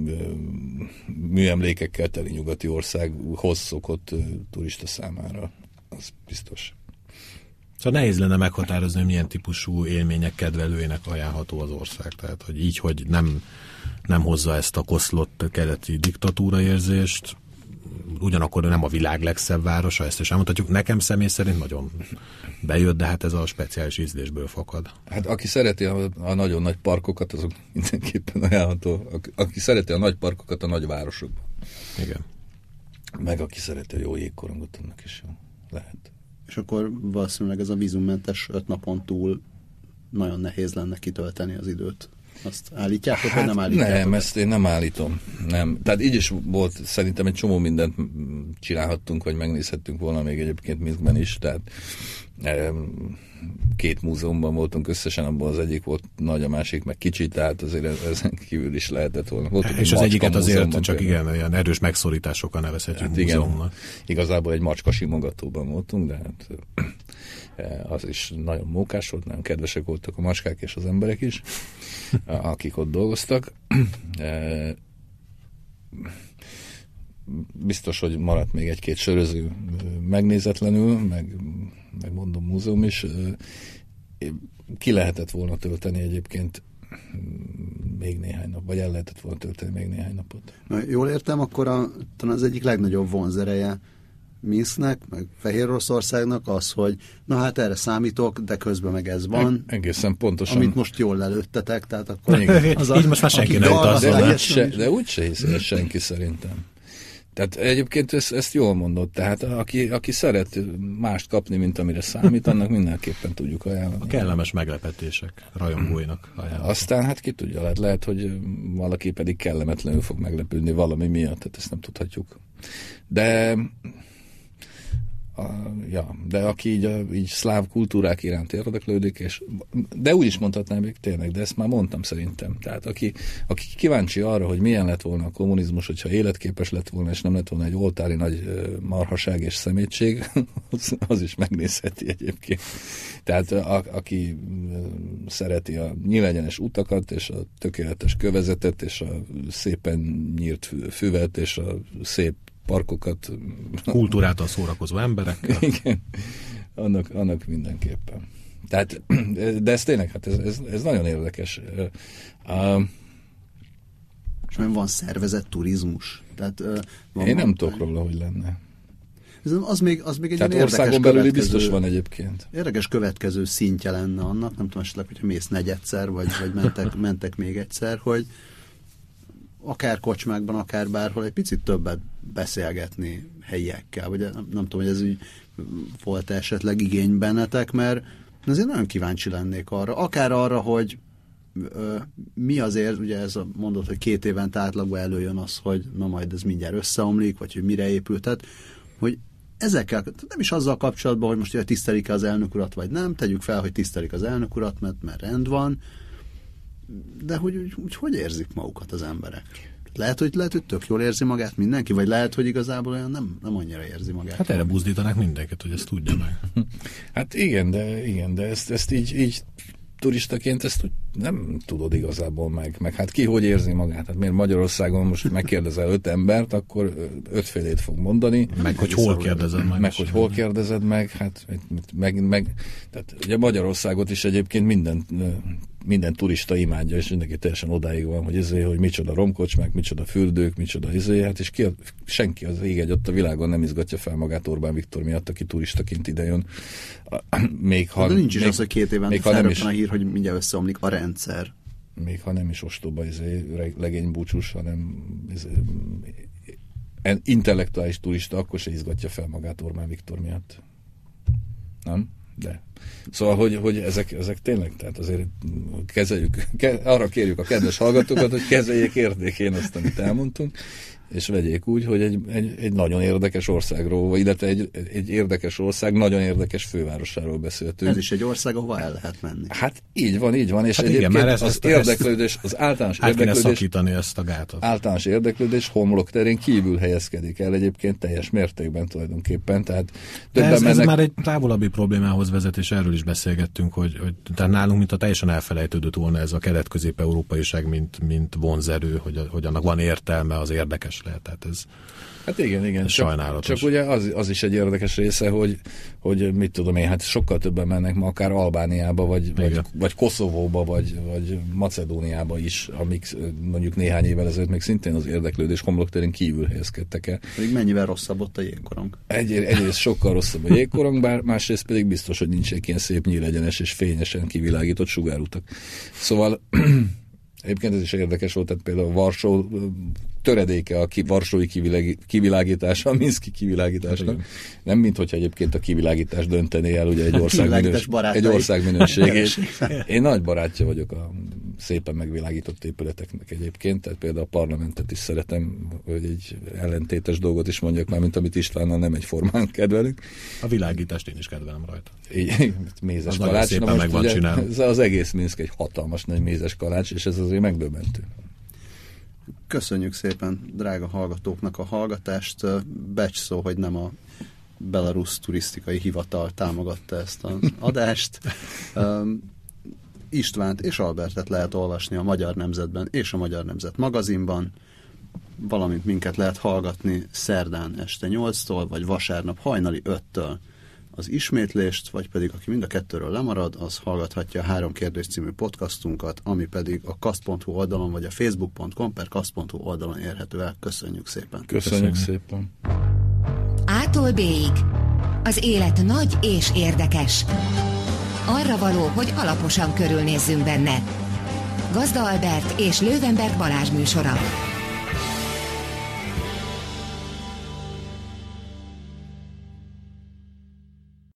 műemlékekkel teli nyugati országhoz szokott turista számára. Az biztos. Szóval nehéz lenne meghatározni, hogy milyen típusú élmények kedvelőjének ajánlható az ország. Tehát, hogy így, hogy nem, nem hozza ezt a koszlott keleti diktatúra érzést, ugyanakkor nem a világ legszebb városa, ezt is elmondhatjuk. Nekem személy szerint nagyon bejött, de hát ez a speciális ízlésből fakad. Hát aki szereti a, a nagyon nagy parkokat, azok mindenképpen ajánlható. Aki, aki szereti a nagy parkokat a nagy városokban. Igen. Meg aki szereti a jó jégkorongot, annak is. Lehet. És akkor valószínűleg ez a vízummentes öt napon túl nagyon nehéz lenne kitölteni az időt. Azt állítjátok, hát, vagy nem állítjátok? Nem, ezt én nem állítom. Nem. Tehát így is volt, szerintem egy csomó mindent csinálhattunk, vagy megnézhettünk volna még egyébként Minskben is, tehát két múzeumban voltunk összesen, abban az egyik volt nagy, a másik meg kicsi, tehát azért ezen kívül is lehetett volna. Voltunk és az egyiket azért csak igen, ilyen erős megszorításokkal nevezhetjük hát igen, Igazából egy macska simogatóban voltunk, de hát az is nagyon mókás volt, nagyon kedvesek voltak a macskák és az emberek is, akik ott dolgoztak. Biztos, hogy maradt még egy-két söröző megnézetlenül, meg, meg mondom múzeum is. Ki lehetett volna tölteni egyébként még néhány nap, vagy el lehetett volna tölteni még néhány napot. Na, jól értem, akkor a, talán az egyik legnagyobb vonzereje Minsknek, meg Fehér Oroszországnak az, hogy na hát erre számítok, de közben meg ez van. E- egészen pontosan. Amit most jól lelőttetek, tehát akkor... Az a, Így most már senki nem. De, de, se, de úgy se hiszi senki szerintem. Tehát egyébként ezt, ezt jól mondod, tehát aki, aki szeret mást kapni, mint amire számít, annak mindenképpen tudjuk ajánlani. A kellemes meglepetések rajongóinak ajánlani. Aztán hát ki tudja, lehet, lehet, hogy valaki pedig kellemetlenül fog meglepődni valami miatt, tehát ezt nem tudhatjuk. De a, ja, de aki így, a, így szláv kultúrák iránt érdeklődik, és, de úgy is mondhatnám még tényleg, de ezt már mondtam szerintem. Tehát aki, aki kíváncsi arra, hogy milyen lett volna a kommunizmus, hogyha életképes lett volna, és nem lett volna egy oltári nagy marhaság és szemétség, az, az is megnézheti egyébként. Tehát a, aki szereti a nyílegyenes utakat, és a tökéletes kövezetet, és a szépen nyírt füvet, és a szép parkokat. Kultúrától szórakozó emberekkel. Igen, annak, annak mindenképpen. Tehát, de ez tényleg, hát ez, ez, ez nagyon érdekes. Uh, és van szervezett turizmus. Tehát, uh, van, Én nem tudok róla, hogy lenne. Ez az még, az még egy Tehát országon belül biztos van egyébként. Érdekes következő szintje lenne annak, nem tudom esetleg, hogyha mész negyedszer, vagy, vagy mentek, mentek még egyszer, hogy, akár kocsmákban, akár bárhol egy picit többet beszélgetni helyiekkel, vagy nem, tudom, hogy ez úgy volt -e esetleg igény bennetek, mert azért nagyon kíváncsi lennék arra, akár arra, hogy ö, mi azért, ugye ez a mondott, hogy két évente átlagban előjön az, hogy na majd ez mindjárt összeomlik, vagy hogy mire épült, tehát, hogy ezekkel, nem is azzal kapcsolatban, hogy most tisztelik-e az elnök urat, vagy nem, tegyük fel, hogy tisztelik az elnök urat, mert, mert rend van, de hogy úgy, úgy hogy érzik magukat az emberek? Lehet, hogy, lehet, hogy tök jól érzi magát mindenki, vagy lehet, hogy igazából olyan nem, nem annyira érzi magát. Hát erre buzdítanak mindenkit, hogy ezt tudja meg. Hát igen, de, igen, de ezt, ezt így, így turistaként ezt nem tudod igazából meg. Meg hát ki hogy érzi magát? Hát miért Magyarországon most megkérdezel öt embert, akkor ötfélét fog mondani. Meg hogy hol kérdezed meg. Meg hogy hol kérdezed meg. Hát meg, meg tehát ugye Magyarországot is egyébként minden minden turista imádja, és mindenki teljesen odáig van, hogy ezért, hogy micsoda romkocsmák, micsoda fürdők, micsoda izé, hát és ki, senki az ég egy ott a világon nem izgatja fel magát Orbán Viktor miatt, aki turistaként idejön. Még ha, De nincs is még, az, hogy két éven még ha nem is, a hír, hogy mindjárt összeomlik a rendszer. Még ha nem is ostoba izé, legény búcsus, hanem izé, intellektuális turista, akkor se izgatja fel magát Orbán Viktor miatt. Nem? De Szóval, hogy, hogy ezek, ezek tényleg, tehát azért kezeljük, ke, arra kérjük a kedves hallgatókat, hogy kezeljék értékén azt, amit elmondtunk, és vegyék úgy, hogy egy, egy, egy nagyon érdekes országról, illetve egy, egy érdekes ország, nagyon érdekes fővárosáról beszéltünk. Ez is egy ország, ahova el lehet menni. Hát így van, így van, és hát egyébként igen, ez, az ezt, érdeklődés, az általános át érdeklődés, szakítani ezt a gátot. Általános érdeklődés homlok terén kívül helyezkedik el egyébként teljes mértékben tulajdonképpen. Tehát De ez, mennek... ez már egy távolabbi problémához vezet, és erről is beszélgettünk, hogy, hogy tehát nálunk, mint a teljesen elfelejtődött volna ez a kelet-közép-európaiság, mint, mint vonzerő, hogy, hogy annak van értelme, az érdekes lehet. Tehát ez, Hát igen, igen. Ez csak, sajnálatos. Csak ugye az, az is egy érdekes része, hogy, hogy mit tudom én, hát sokkal többen mennek ma akár Albániába, vagy, vagy, vagy Koszovóba, vagy, vagy Macedóniába is, amik mondjuk néhány évvel ezelőtt még szintén az érdeklődés homlokterén kívül helyezkedtek el. Pedig mennyivel rosszabb ott a jégkorong? Egy, egyrészt sokkal rosszabb a jégkorong, bár másrészt pedig biztos, hogy nincs egy ilyen szép nyílegyenes és fényesen kivilágított sugárutak. Szóval Egyébként ez is érdekes volt, tehát például Varsó töredéke a ki, varsói kivilágítása, a Minszki kivilágításnak. Nem, mint hogyha egyébként a kivilágítás döntené el ugye egy ország, minős, egy ország minőségét. Én nagy barátja vagyok a szépen megvilágított épületeknek egyébként, tehát például a parlamentet is szeretem, hogy egy ellentétes dolgot is mondjak már, mint amit Istvánnal nem egyformán kedvelünk. A világítást én is kedvelem rajta. Így, mézes az kalács. Szépen meg van ugye, ez az egész Minsk egy hatalmas nagy mézes kalács, és ez azért megdöbbentő. Köszönjük szépen drága hallgatóknak a hallgatást. Becs szó, hogy nem a Belarus turisztikai hivatal támogatta ezt az adást. Istvánt és Albertet lehet olvasni a Magyar Nemzetben és a Magyar Nemzet magazinban, valamint minket lehet hallgatni szerdán este 8-tól, vagy vasárnap hajnali 5-től az ismétlést, vagy pedig aki mind a kettőről lemarad, az hallgathatja a Három Kérdés című podcastunkat, ami pedig a kast.hu oldalon, vagy a facebook.com per kast.hu oldalon érhető el. Köszönjük szépen! Köszönjük, Köszönjük szépen! Ától b Az élet nagy és érdekes. Arra való, hogy alaposan körülnézzünk benne. Gazda Albert és Lővenberg Balázs műsora.